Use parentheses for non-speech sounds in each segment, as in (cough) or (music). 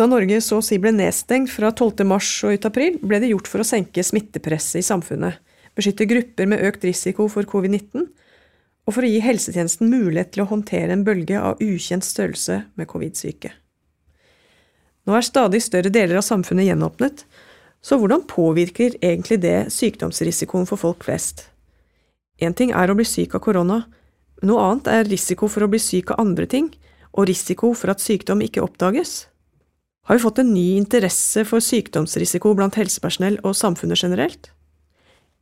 Da Norge så å si ble nedstengt fra 12. mars og ut april, ble det gjort for å senke smittepresset i samfunnet, beskytte grupper med økt risiko for covid-19, og for å gi helsetjenesten mulighet til å håndtere en bølge av ukjent størrelse med covid-syke. Nå er stadig større deler av samfunnet gjenåpnet, så hvordan påvirker egentlig det sykdomsrisikoen for folk flest? Én ting er å bli syk av korona, noe annet er risiko for å bli syk av andre ting, og risiko for at sykdom ikke oppdages. Har vi fått en ny interesse for sykdomsrisiko blant helsepersonell og samfunnet generelt?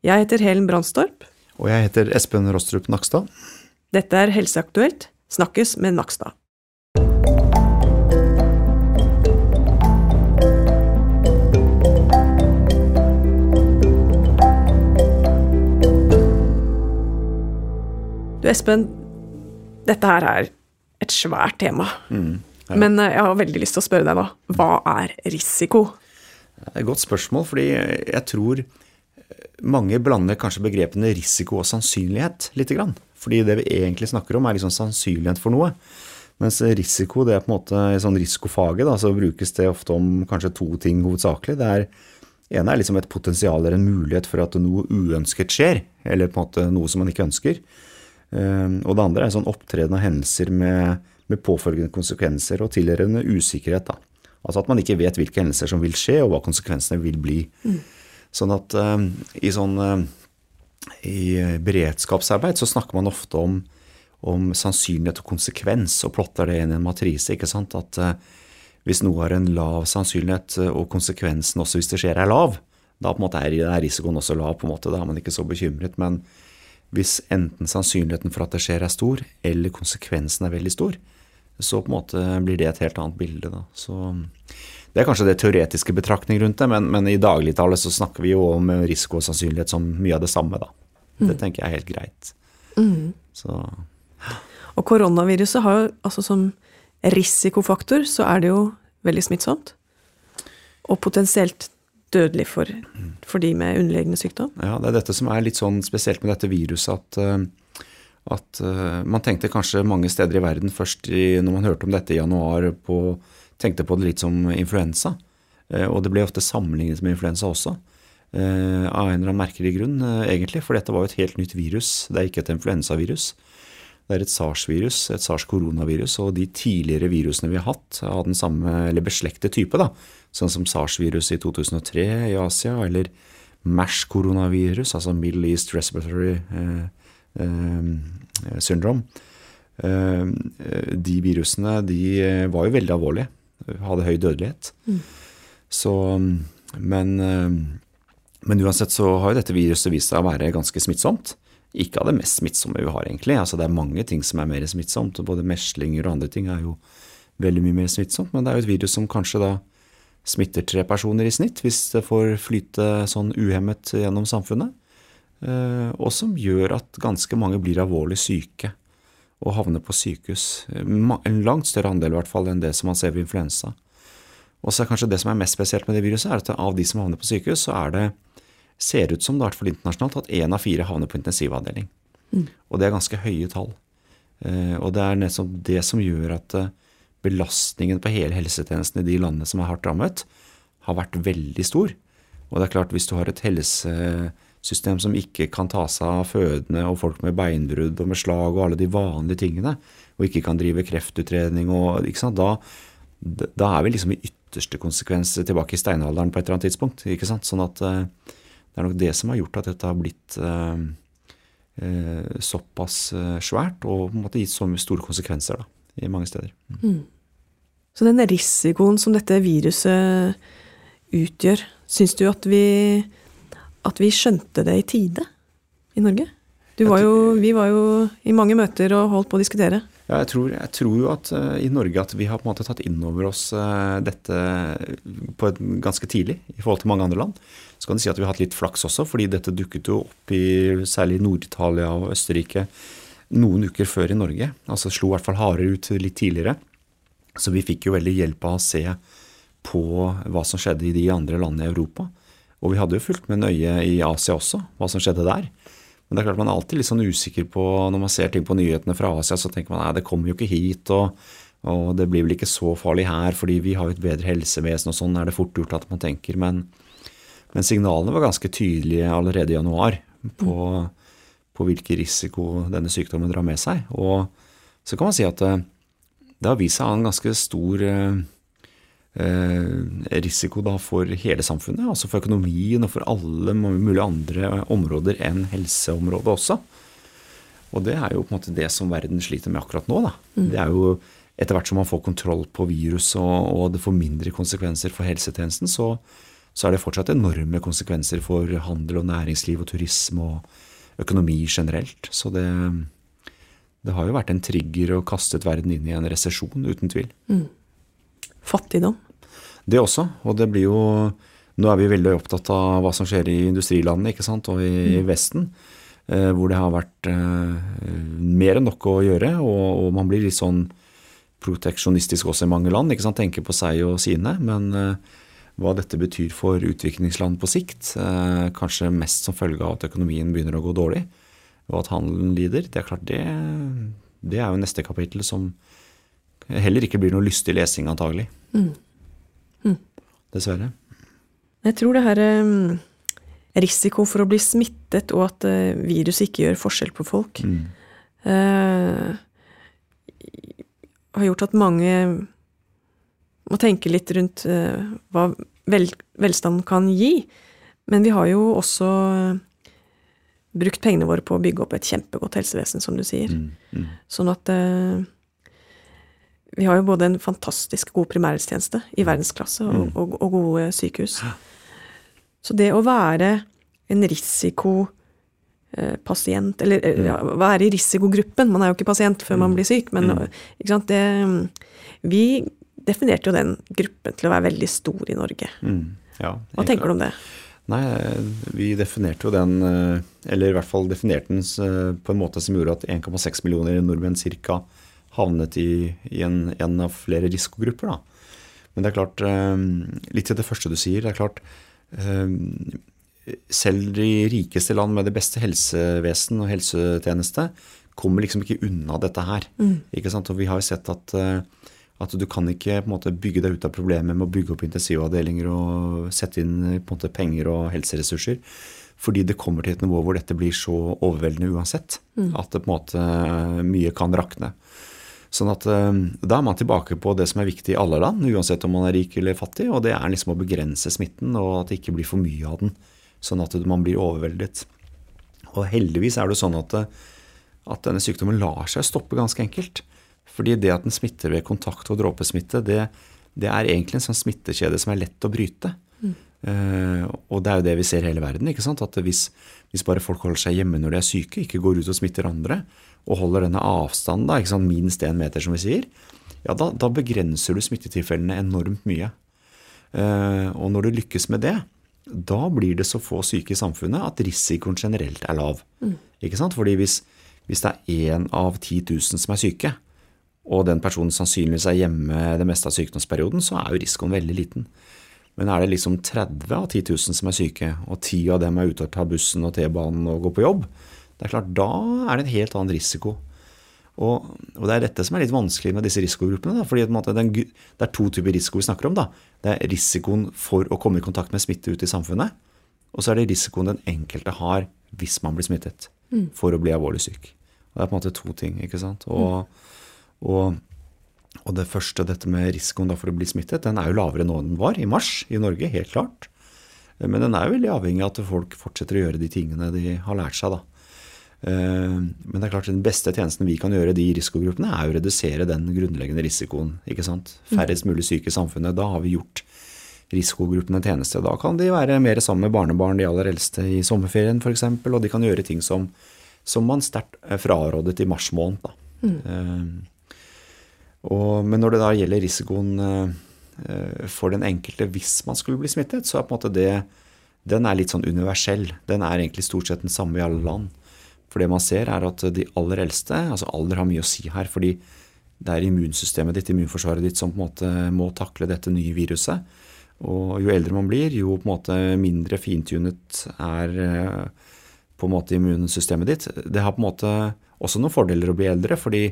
Jeg heter Helen Brandstorp. Og jeg heter Espen Rostrup Nakstad. Dette er Helseaktuelt. Snakkes med Nakstad. Du Espen, dette her er et svært tema. Mm, ja. Men eh, jeg har veldig lyst til å spørre deg nå. Hva er risiko? Det er et godt spørsmål, fordi jeg tror mange blander kanskje begrepene risiko og sannsynlighet lite grann. Fordi det vi egentlig snakker om, er liksom sannsynlighet for noe. Mens risiko, det er på en måte i sånn risikofaget, da, så brukes det ofte om kanskje to ting hovedsakelig. Det er ene er liksom et potensial eller en mulighet for at noe uønsket skjer, eller på en måte noe som man ikke ønsker. Ehm, og det andre er sånn opptreden av hendelser med, med påfølgende konsekvenser og tilhørende usikkerhet. Da. Altså at man ikke vet hvilke hendelser som vil skje, og hva konsekvensene vil bli. Mm. Sånn at uh, i sånn uh, i beredskapsarbeid så snakker man ofte om, om, sannsynlighet og konsekvens, og plotter det inn i en matrise. ikke sant? At uh, hvis noe har en lav sannsynlighet, og konsekvensen også hvis det skjer er lav, da på en måte er, risikoen også lav. på en måte, Da er man ikke så bekymret. Men hvis enten sannsynligheten for at det skjer er stor, eller konsekvensen er veldig stor, så på en måte blir det et helt annet bilde. Da. Så det er kanskje det teoretiske betraktning rundt det, men, men i dagligtale så snakker vi jo om risiko og sannsynlighet som mye av det samme, da. Det mm. tenker jeg er helt greit. Mm. Så. Og koronaviruset har jo altså som risikofaktor så er det jo veldig smittsomt. Og potensielt dødelig for, for de med underliggende sykdom. Ja, det er dette som er litt sånn spesielt med dette viruset, at eh, at uh, man tenkte kanskje mange steder i verden først i, når man hørte om dette i januar, på, tenkte på det litt som influensa. Uh, og det ble ofte sammenlignet med influensa også. Uh, av en eller annen merkelig grunn, egentlig, for dette var jo et helt nytt virus. Det er ikke et influensavirus. Det er et SARS-virus, et SARS-koronavirus, og de tidligere virusene vi har hatt av den samme, eller beslektet type, da, sånn som SARS-viruset i 2003 i Asia, eller MERS-koronavirus, altså Middle East Respiratory eh, syndrom. Eh, de virusene de var jo veldig alvorlige. Hadde høy dødelighet. Mm. Så, men, eh, men, uansett så har jo dette viruset vist seg å være ganske smittsomt. Ikke av det mest smittsomme vi har, egentlig. Altså Det er mange ting som er mer smittsomt. Både meslinger og andre ting er jo veldig mye mer smittsomt. Men det er jo et virus som kanskje da smitter tre personer i snitt, hvis det får flyte sånn uhemmet gjennom samfunnet. Eh, og som gjør at ganske mange blir alvorlig syke og havner på sykehus. En langt større andel i hvert fall enn det som man ser ved influensa. Og så er kanskje det som er mest spesielt med det viruset, er at av de som havner på sykehus, så er det, ser ut som, det er internasjonalt, at én av fire havner på intensivavdeling. Mm. Og det er ganske høye tall. Eh, og det er nettopp det som gjør at eh, belastningen på hele helsetjenesten i de landene som er hardt rammet, har vært veldig stor. Og det er klart, hvis du har et helse system som ikke kan ta seg av fødende og folk med beinbrudd og med slag og alle de vanlige tingene, og ikke kan drive kreftutredning og ikke sant, da, da er vi liksom i ytterste konsekvens tilbake i steinalderen på et eller annet tidspunkt. ikke sant, Sånn at uh, det er nok det som har gjort at dette har blitt uh, uh, såpass svært og på en måte gitt så store konsekvenser da, i mange steder. Mm. Mm. Så den risikoen som dette viruset utgjør, syns du at vi at vi skjønte det i tide i Norge? Var jo, vi var jo i mange møter og holdt på å diskutere. Ja, jeg tror, jeg tror jo at uh, i Norge at vi har på en måte tatt inn over oss uh, dette på et, ganske tidlig i forhold til mange andre land. Så kan du si at vi har hatt litt flaks også, fordi dette dukket jo opp i særlig Nord-Italia og Østerrike noen uker før i Norge. Altså slo i hvert fall hardere ut litt tidligere. Så vi fikk jo veldig hjelp av å se på hva som skjedde i de andre landene i Europa. Og vi hadde jo fulgt med nøye i Asia også, hva som skjedde der. Men det er klart man er alltid litt sånn usikker på Når man ser ting på nyhetene fra Asia, så tenker man nei, det kommer jo ikke hit. Og, Og det blir vel ikke så farlig her, fordi vi har jo et bedre helsevesen, og sånn er det fort gjort at man tenker. Men, men signalene var ganske tydelige allerede i januar på, på hvilken risiko denne sykdommen drar med seg. Og så kan man si at det, det har vist seg en ganske stor eh, risiko da for hele samfunnet, altså for økonomien og for alle mulige andre områder enn helseområdet også. Og det er jo på en måte det som verden sliter med akkurat nå. Da. Mm. Det er jo etter hvert som man får kontroll på viruset og, og, det får mindre konsekvenser for helsetjenesten, så, så, er det fortsatt enorme konsekvenser for handel og næringsliv og turisme og økonomi generelt. Så det, det har jo vært en trigger og kastet verden inn i en resesjon, uten tvil. Mm. Fattigdom? Det også. Og det blir jo Nå er vi veldig opptatt av hva som skjer i industrilandene ikke sant? og i, mm. i Vesten. Eh, hvor det har vært eh, mer enn nok å gjøre, og, og man blir litt sånn proteksjonistisk også i mange land. ikke sant, Tenker på seg og sine. Men uh, hva dette betyr for utviklingsland på sikt, kanskje mest som følge av at økonomien begynner å gå dårlig, og at handelen lider, det er klart det, det er jo neste kapittel som heller ikke blir noe lystig lesing, antagelig. Mm. Mm. Dessverre. Jeg tror det her um, risiko for å bli smittet, og at uh, viruset ikke gjør forskjell på folk mm. uh, har gjort at mange må tenke litt rundt uh, hva vel, velstand kan gi. Men vi har jo også brukt pengene våre på å bygge opp et kjempegodt helsevesen, som du sier. Mm, mm. Sånn at uh, vi har jo både en fantastisk god primærhelsetjeneste i mm. verdensklasse og, mm. og, og, gode sykehus. Så det å være en risiko Eh, Eller eh, ja, være i risikogruppen. Man er jo ikke pasient før man mm. blir syk, men mm. det, Vi definerte jo den gruppen til å være veldig stor i Norge. Mm. Ja, Hva tenker du om det? Nei, vi definerte jo den, eh, eller i hvert fall definerte den på en måte som gjorde at 1,6 millioner nordmenn ca. havnet i, i en, en, av flere risikogrupper. Da. Men det er klart, litt til det første du sier, det er klart selv de rikeste land med det beste helsevesen og helsetjeneste kommer liksom ikke unna dette her. Mm. Ikke sant? Og vi har jo sett at, eh, at du kan ikke på en måte, bygge deg ut av problemet med å bygge opp intensivavdelinger og sette inn på en måte, penger og helseressurser. Fordi det kommer til et nivå hvor dette blir så overveldende uansett. Mm. At det på en måte mye kan rakne. Sånn at eh, Da er man tilbake på det som er viktig i alle land, uansett om man er rik eller fattig. Og det er liksom å begrense smitten, og at det ikke blir for mye av den sånn at man blir overveldet. Og heldigvis er det sånn at, at denne sykdommen lar seg stoppe ganske enkelt. Fordi det at den smitter ved kontakt og dråpesmitte, det, det er egentlig en sånn smittekjede som er lett å bryte. Mm. Uh, og det er jo det vi ser i hele verden. ikke sant? At hvis, hvis, bare folk holder seg hjemme når de er syke, ikke går ut og smitter andre, og holder denne avstanden, da, ikke sant? minst én meter, som vi sier, ja, da, da, begrenser du smittetilfellene enormt mye. Uh, og når du lykkes med det, da blir det så få syke i samfunnet at risikoen generelt er lav. Mm. Ikke sant? Fordi hvis, hvis det er én av 10 000 som er syke, og den personen sannsynligvis er hjemme det meste av sykdomsperioden, så er jo risikoen veldig liten. Men er det liksom 30 av 10 000 som er syke, og 10 av dem er ute og tar bussen og T-banen og går på jobb, det er klart, da er det en helt annen risiko. Og, og, det er dette som er litt vanskelig med disse risikogruppene. Da, fordi det er to typer risiko vi snakker om. Da. Det er risikoen for å komme i kontakt med smitte ute i samfunnet. Og så er det risikoen den enkelte har hvis man blir smittet mm. for å bli alvorlig syk. Og Det er på en måte to ting. ikke sant? Og, mm. og, og, det første, dette med risikoen for å bli smittet, den er jo lavere nå enn den var i mars i Norge, helt klart. Men den er jo veldig avhengig av at folk fortsetter å gjøre de tingene de har lært seg. da. Eh, men det er klart den beste tjenesten vi kan gjøre de risikogruppene, er å redusere den grunnleggende risikoen. ikke sant? Færrest mulig syke i samfunnet. Da har vi gjort risikogruppene en tjeneste. Da kan de være mer sammen med barnebarn, de aller eldste i sommerferien f.eks., og de kan gjøre ting som, som man sterkt frarådet i mars måned. Da. Mm. Uh, og, men når det da gjelder risikoen uh, for den enkelte hvis man skulle bli smittet, så er på en måte det den er litt sånn universell. Den er egentlig stort sett den samme i alle land. For det man ser, er at de aller eldste altså Alder har mye å si her. fordi det er immunsystemet ditt, immunforsvaret ditt, som på en måte må takle dette nye viruset. Og jo eldre man blir, jo på en måte mindre fintunet er eh, på en måte immunsystemet ditt. Det har på en måte også noen fordeler å bli eldre, fordi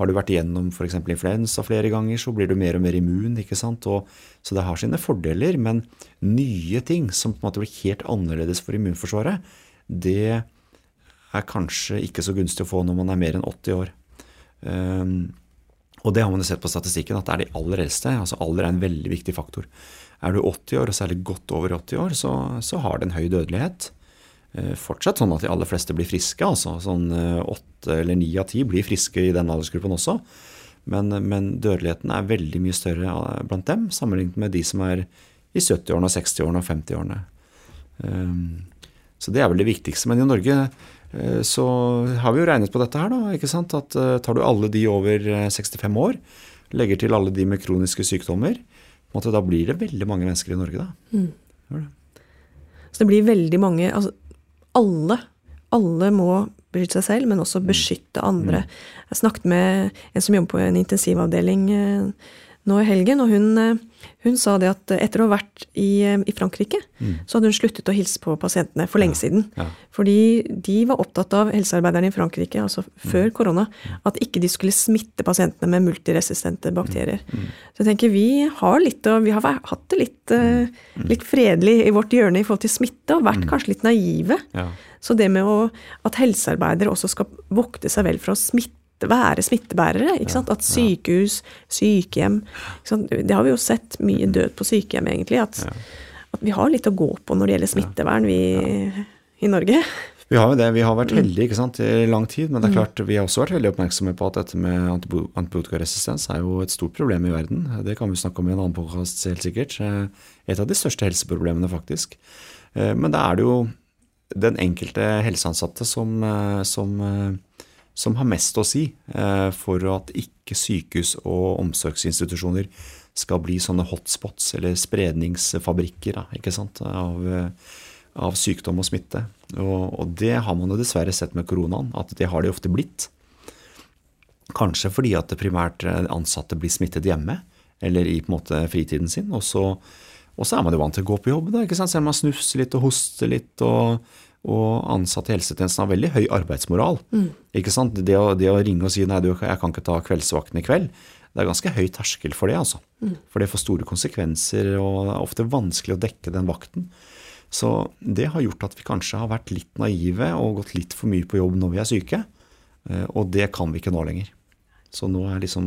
har du vært igjennom f.eks. influensa flere ganger, så blir du mer og mer immun. ikke sant? Og, så det har sine fordeler, men nye ting som på en måte blir helt annerledes for immunforsvaret, det er kanskje ikke så gunstig å få når man er mer enn 80 år. Um, og det har man jo sett på statistikken, at det er de aller eldste. altså Alder er en veldig viktig faktor. Er du 80 år, og særlig godt over 80 år, så, så har det en høy dødelighet. Eh, fortsatt sånn at de aller fleste blir friske. altså Sånn eh, åtte eller ni av ti blir friske i den aldersgruppen også. Men, men, dødeligheten er veldig mye større eh, blant dem sammenlignet med de som er i 70-årene, 60-årene og 50-årene. Um, så det er vel det viktigste. Men i Norge så har vi jo regnet på dette her, da. ikke sant? At eh, tar du alle de over 65 eh, år, legger til alle de med kroniske sykdommer, da blir det veldig mange mennesker i Norge, da. Mm. Det. Så det blir veldig mange altså alle, alle må beskytte seg selv, men også mm. beskytte andre. Mm. Jeg snakket med en som jobber på en intensivavdeling nå i helgen, og hun, eh, hun, sa det at etter å ha vært i, eh, i Frankrike, mm. så hadde hun sluttet å hilse på pasientene for lenge ja, siden. Ja. Fordi de var opptatt av, helsearbeiderne i Frankrike, altså mm. før korona, at ikke de skulle smitte pasientene med multiresistente bakterier. Mm. mm. Så jeg tenker vi har litt og vi har hatt det litt, uh, litt fredelig i vårt hjørne i forhold til smitte, og vært kanskje litt naive. Ja. Så det med å, at helsearbeidere også skal vokte seg vel for å smitte være smittebærere. At sykehus, sykehjem Det har vi jo sett mye død på sykehjem, egentlig. At, at, vi har litt å gå på når det gjelder smittevern, vi i Norge. Vi har jo det. Vi har vært heldige ikke sant, i lang tid. Men det er mm. klart, vi har også vært veldig oppmerksomme på at dette med antibiotikaresistens er jo et stort problem i verden. Det kan vi snakke om i en annen podkast helt sikkert. Et av de største helseproblemene, faktisk. Eh, men da er det jo den enkelte helseansatte som, eh, som eh, som har mest å si eh, for at ikke sykehus og omsorgsinstitusjoner skal bli sånne hotspots eller spredningsfabrikker ikke sant, av, eh, av, sykdom og smitte. Og, og, det har man jo dessverre sett med koronaen, at det har de ofte blitt. Kanskje fordi at det primært eh, ansatte blir smittet hjemme eller i på en måte fritiden sin. Og så, og så er man jo vant til å gå på jobb, da, ikke sant? selv om man snufser litt og hoster litt. og og ansatte i helsetjenesten har veldig høy arbeidsmoral. Mm. Ikke sant? Det å, det å, ringe og si nei, du, jeg kan ikke ta kveldsvakten i kveld, det er ganske høy terskel for det. altså. Mm. For det får store konsekvenser, og det er ofte vanskelig å dekke den vakten. Så det har gjort at vi kanskje har vært litt naive og gått litt for mye på jobb når vi er syke. Eh, og det kan vi ikke nå lenger. Så nå er, liksom,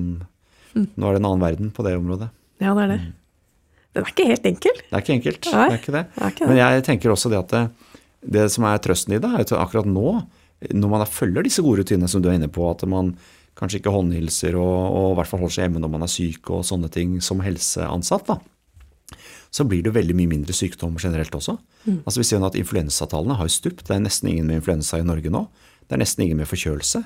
mm. nå er det en annen verden på det området. Ja, det er det. Mm. Den er ikke helt enkel. Det er ikke enkelt. Det er ikke det. det, er ikke det. Men jeg tenker også det at det, som er trøsten i det, er at akkurat nå, når man følger disse gode rutinene som du er inne på, at man kanskje ikke håndhilser og, og i hvert fall holder seg hjemme når man er syk og sånne ting som helseansatt, da, så blir det veldig mye mindre sykdom generelt også. Mm. Altså Vi ser jo at Influensatallene har stupt. Det er nesten ingen med influensa i Norge nå. Det er nesten ingen med forkjølelse.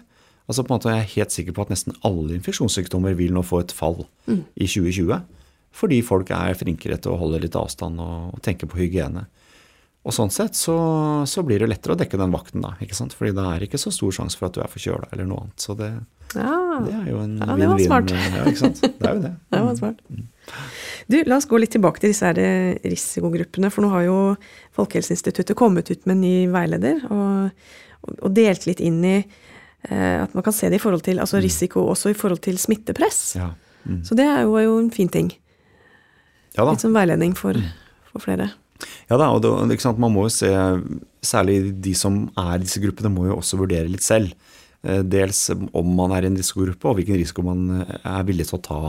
Altså på en måte Jeg er helt sikker på at nesten alle infeksjonssykdommer vil nå få et fall mm. i 2020. Fordi folk er flinkere til å holde litt avstand og, og tenke på hygiene. Og sånn sett så, så, blir det lettere å dekke den vakten, da. ikke sant? Fordi det er ikke så stor sjanse for at du er forkjøla eller noe annet. Så det, ja. det er jo en vinn-vinn. Ja, ikke sant. Det er jo det. (laughs) det var smart. Mm. Du, La oss gå litt tilbake til disse her eh, risikogruppene. For nå har jo Folkehelseinstituttet kommet ut med en ny veileder og, og delt litt inn i eh, at man kan se det i forhold til altså mm. risiko også i forhold til smittepress. Ja. Mm. Så det er jo, er jo, en fin ting. Ja da. Litt sånn veiledning for, mm. for flere. Ja da, og det, man må jo se Særlig de som er i disse gruppene, må jo også vurdere litt selv. Eh, dels om man er i en risikogruppe, og hvilken risiko man eh, er villig til å ta.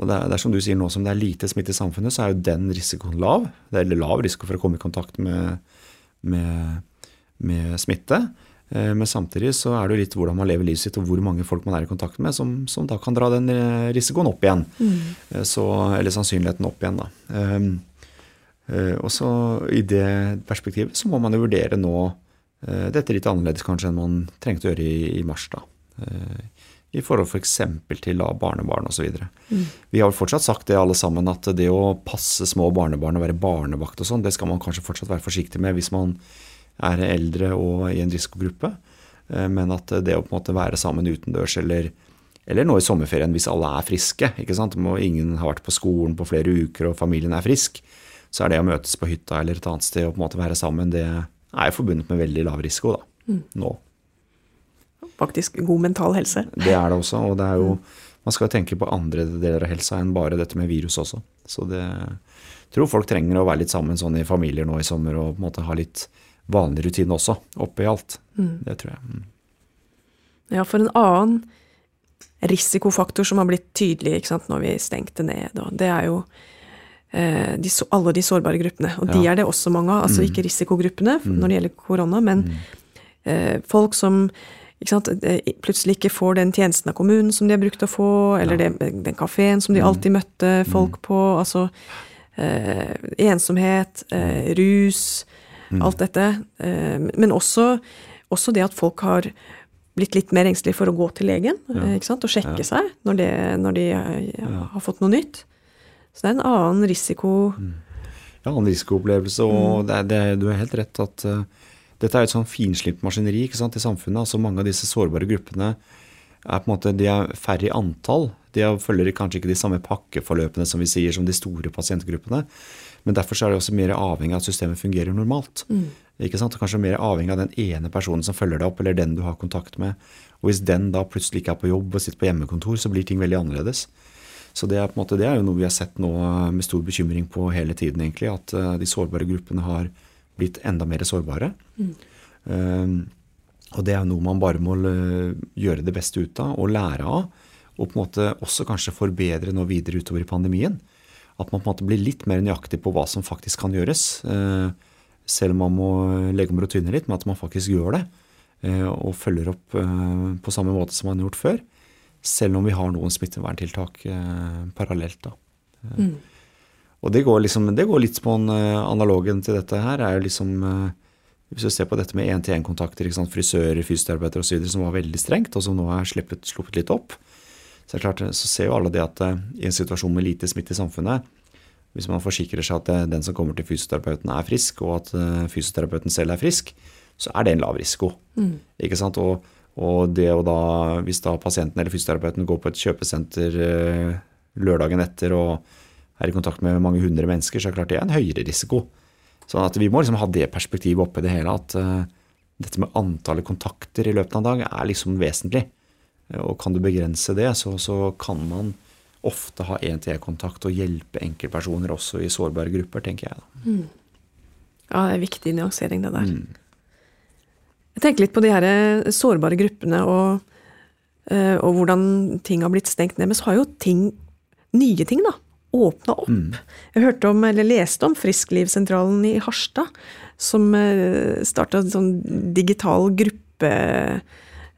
Og det er, det er, som du sier nå, som det er lite smitte i samfunnet, så er jo den risikoen lav. Det er lav risiko for å komme i kontakt med, med, med smitte. Eh, men samtidig så er det jo litt hvordan man lever livet sitt og hvor mange folk man er i kontakt med, som, som da kan dra den risikoen opp igjen. Mm. Så, eller sannsynligheten opp igjen, da. Eh, og så I det perspektivet så må man jo vurdere nå eh, dette litt annerledes kanskje enn man trengte å gjøre i, i mars. da. Eh, I forhold f.eks. For til da, barnebarn osv. Mm. Vi har fortsatt sagt det alle sammen, at det å passe små barnebarn og være barnevakt og sånn, det skal man kanskje fortsatt være forsiktig med hvis man er eldre og i en risikogruppe. Men at det å på en måte være sammen utendørs eller, eller nå i sommerferien hvis alle er friske, ikke sant? Må ingen har vært på skolen på flere uker og familien er frisk, så er det å møtes på hytta eller et annet sted og på en måte være sammen, det er forbundet med veldig lav risiko da, mm. nå. faktisk god mental helse. Det er det også, og det er jo Man skal jo tenke på andre deler av helsa enn bare dette med virus også. Så det jeg tror folk trenger å være litt sammen sånn i familier nå i sommer og på en måte ha litt vanlig rutine også, oppi alt. Det tror jeg. Mm. Ja, for en annen risikofaktor som har blitt tydelig ikke sant, når vi stengte ned, og det er jo de, alle de sårbare gruppene. Og de er det også mange av. Altså ikke risikogruppene når det gjelder korona, men eh, folk som ikke sant, eh, plutselig ikke får den tjenesten av kommunen som de har brukt å få, eller det, den kafeen som de alltid møtte folk på. Altså eh, ensomhet, eh, rus, alt dette. Eh, men også, også det at folk har blitt litt mer engstelige for å gå til legen ja. ikke sant? og sjekke seg når, det, når de eh, har fått noe nytt. Så det er en annen risiko. Ja, en risikoopplevelse, og det er, det, du har helt rett at uh, dette er et sånn finslipt maskineri ikke sant, i samfunnet. altså Mange av disse sårbare gruppene er på en måte, de er færre i antall. De er- følger kanskje ikke de samme pakkeforløpene som vi sier som de store pasientgruppene. Men derfor så er det også mer avhengig av at systemet fungerer normalt. Ikke sant? Kanskje mer avhengig av den ene personen som følger deg opp, eller den du har kontakt med. Og hvis den da plutselig ikke er på jobb og sitter på hjemmekontor, så blir ting veldig annerledes. Så det er, på en måte, det er jo noe vi har sett nå med stor bekymring på hele tiden, egentlig. At eh, de sårbare gruppene har blitt enda mer sårbare. Eh, og det er noe man bare må eh, gjøre det beste ut av og lære av. Og på en måte også kanskje forbedre nå videre utover i pandemien. At man på en måte blir litt mer nøyaktig på hva som faktisk kan gjøres. eh, selv om man må legge om rutinene litt, men at man faktisk gjør det. eh, Og følger opp eh, på samme måte som man har gjort før. Selv om vi har noen smitteverntiltak eh, parallelt. da. Mm. Og det går, liksom, det går litt på en eh, analogen til dette her. er jo liksom, eh, Hvis du ser på dette med én-til-én-kontakter, frisører, fysioterapeuter osv., som var veldig strengt, og som nå er sluppet, sluppet litt opp, så, er klart, så ser jo alle det at eh, i en situasjon med lite smitte i samfunnet, hvis man forsikrer seg at eh, den som kommer til fysioterapeuten er frisk, og at eh, fysioterapeuten selv er frisk, så er det en lav risiko. Ikke sant? Og, og det å da, hvis da pasienten eller fysioterapeuten går på et kjøpesenter eh, lørdagen etter og er i kontakt med mange hundre mennesker, så er det klart det er en høyere risiko. Sånn at vi må liksom ha det perspektivet oppe i det hele, at eh, dette med antallet kontakter i løpet av en dag er liksom vesentlig. Og kan du begrense det, så, så kan man ofte ha én-til-én-kontakt og hjelpe enkeltpersoner også i sårbare grupper, tenker jeg. Mm. Ja, det er viktig nyansering, det der. Jeg tenker litt på de her eh, sårbare gruppene og, eh, og hvordan ting har blitt stengt ned. Men så har jo ting, nye ting, da, åpna opp. Jeg hørte om, eller leste om Frisklivssentralen i Harstad, som starta sånn digital gruppe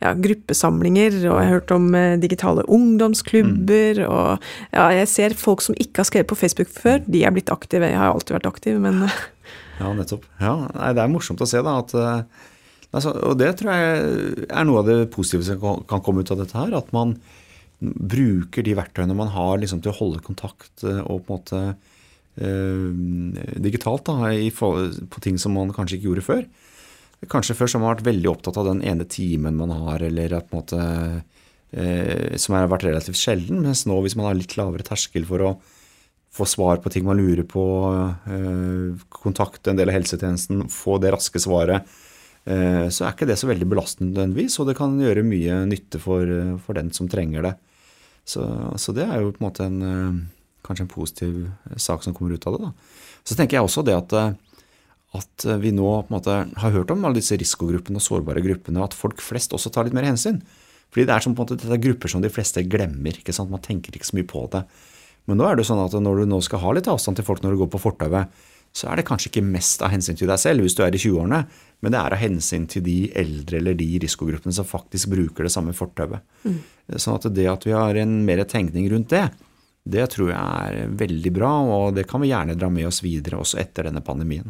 ja, gruppesamlinger, og jeg har hørt om eh, digitale ungdomsklubber, og ja, jeg ser folk som ikke har skrevet på Facebook før, de er blitt aktive. Jeg har alltid vært aktiv, men eh, (laughs) Ja, nettopp. Ja, Det er morsomt å se, da. At, eh, altså, og det tror jeg er noe av det positive som kan- komme ut av dette her. At man bruker de verktøyene man har liksom, til å holde kontakt eh, og på en måte eh, digitalt da, i, på ting som man kanskje ikke gjorde før. Kanskje før så har man vært veldig opptatt av den ene timen man har, eller at på en måte eh, Som har vært relativt sjelden. Mens nå, hvis man har litt lavere terskel for å få svar på ting man lurer på, eh, kontakte en del av helsetjenesten, få det raske svaret, så er ikke det så veldig belastende nødvendigvis, og det kan gjøre mye nytte for, eh, for den som trenger det. Så, så det er jo på en måte en, eh, kanskje en positiv sak som kommer ut av det. Da. Så tenker jeg også det at eh, at vi nå på en måte har hørt om alle disse risikogruppene og sårbare gruppene, og at folk flest også tar litt mer hensyn. Fordi det er som på en måte, dette er grupper som de fleste glemmer. ikke sant? Man tenker ikke så mye på det. Men nå er det sånn at når du nå skal ha litt avstand til folk når du går på fortauet, så er det kanskje ikke mest av hensyn til deg selv hvis du er i 20-årene, men det er av hensyn til de eldre eller de risikogruppene som faktisk bruker det samme fortauet. Sånn at det at vi har en mer tenkning rundt det, det tror jeg er veldig bra, og det kan vi gjerne dra med oss videre også etter denne pandemien.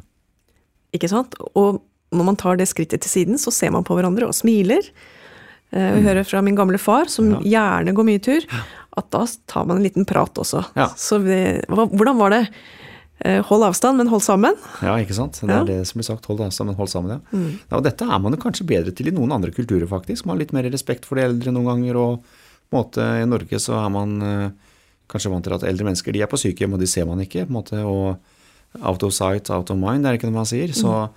Ikke sant? Og når man tar det skrittet til siden, så ser man på hverandre og smiler. Vi jeg hører fra min gamle far, som gjerne går mye tur, at da tar man en liten prat også. Ja. Så vi, hvordan var det? Eh, Hold avstand, men hold sammen. Ja, ikke sant? Det Ja. er det som blir sagt. Hold avstand, men hold sammen. Ja. Ja, og dette er man kanskje bedre til i noen andre kulturer, faktisk. Man har litt mer respekt for de eldre noen ganger. og på en måte I Norge så er man eh, kanskje vant til at eldre mennesker de er på sykehjem, og de ser man ikke. på en måte, og Out of sight, out of mind, er det ikke noe man sier. Så,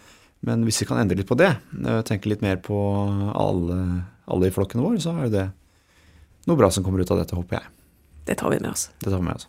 Men hvis vi kan endre litt på det, eh, tenke litt mer på alle, alle i flokken vår, så er jo det noe bra som kommer ut av dette, håper jeg. Det tar vi med oss. Det tar vi med oss.